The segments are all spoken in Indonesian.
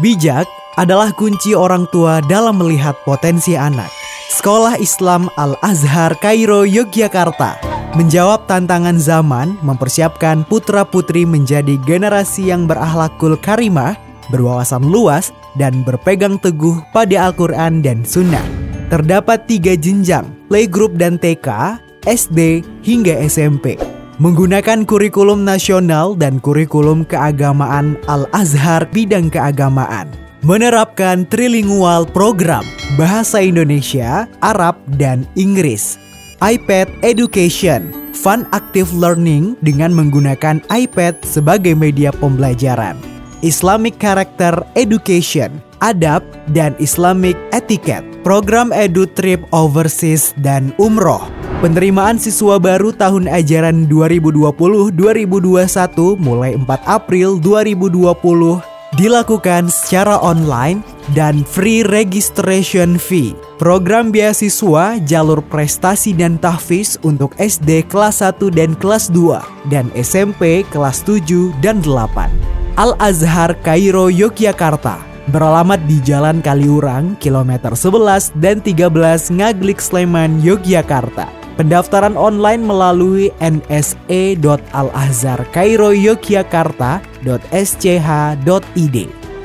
Bijak adalah kunci orang tua dalam melihat potensi anak. Sekolah Islam Al-Azhar Kairo Yogyakarta menjawab tantangan zaman mempersiapkan putra-putri menjadi generasi yang berakhlakul karimah, berwawasan luas, dan berpegang teguh pada Al-Quran dan Sunnah. Terdapat tiga jenjang, playgroup dan TK, SD, hingga SMP. Menggunakan kurikulum nasional dan kurikulum keagamaan Al-Azhar bidang keagamaan menerapkan trilingual program bahasa Indonesia, Arab, dan Inggris. iPad Education, Fun Active Learning dengan menggunakan iPad sebagai media pembelajaran. Islamic Character Education, Adab, dan Islamic Etiquette. Program Edu Trip Overseas dan Umroh. Penerimaan siswa baru tahun ajaran 2020-2021 mulai 4 April 2020 dilakukan secara online dan free registration fee. Program beasiswa jalur prestasi dan tahfiz untuk SD kelas 1 dan kelas 2 dan SMP kelas 7 dan 8. Al-Azhar Kairo Yogyakarta beralamat di Jalan Kaliurang, kilometer 11 dan 13 Ngaglik Sleman, Yogyakarta. Pendaftaran online melalui nse.alazharkairoyogyakarta.sch.id.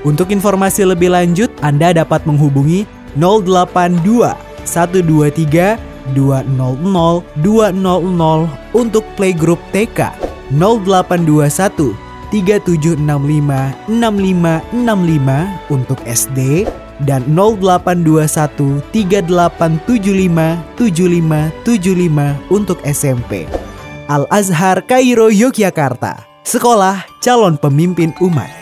Untuk informasi lebih lanjut, Anda dapat menghubungi 082 123 200 200 untuk playgroup TK 0821 3765 6565 untuk SD dan 0821 3875 7575 untuk SMP. Al Azhar Kairo Yogyakarta, sekolah calon pemimpin umat.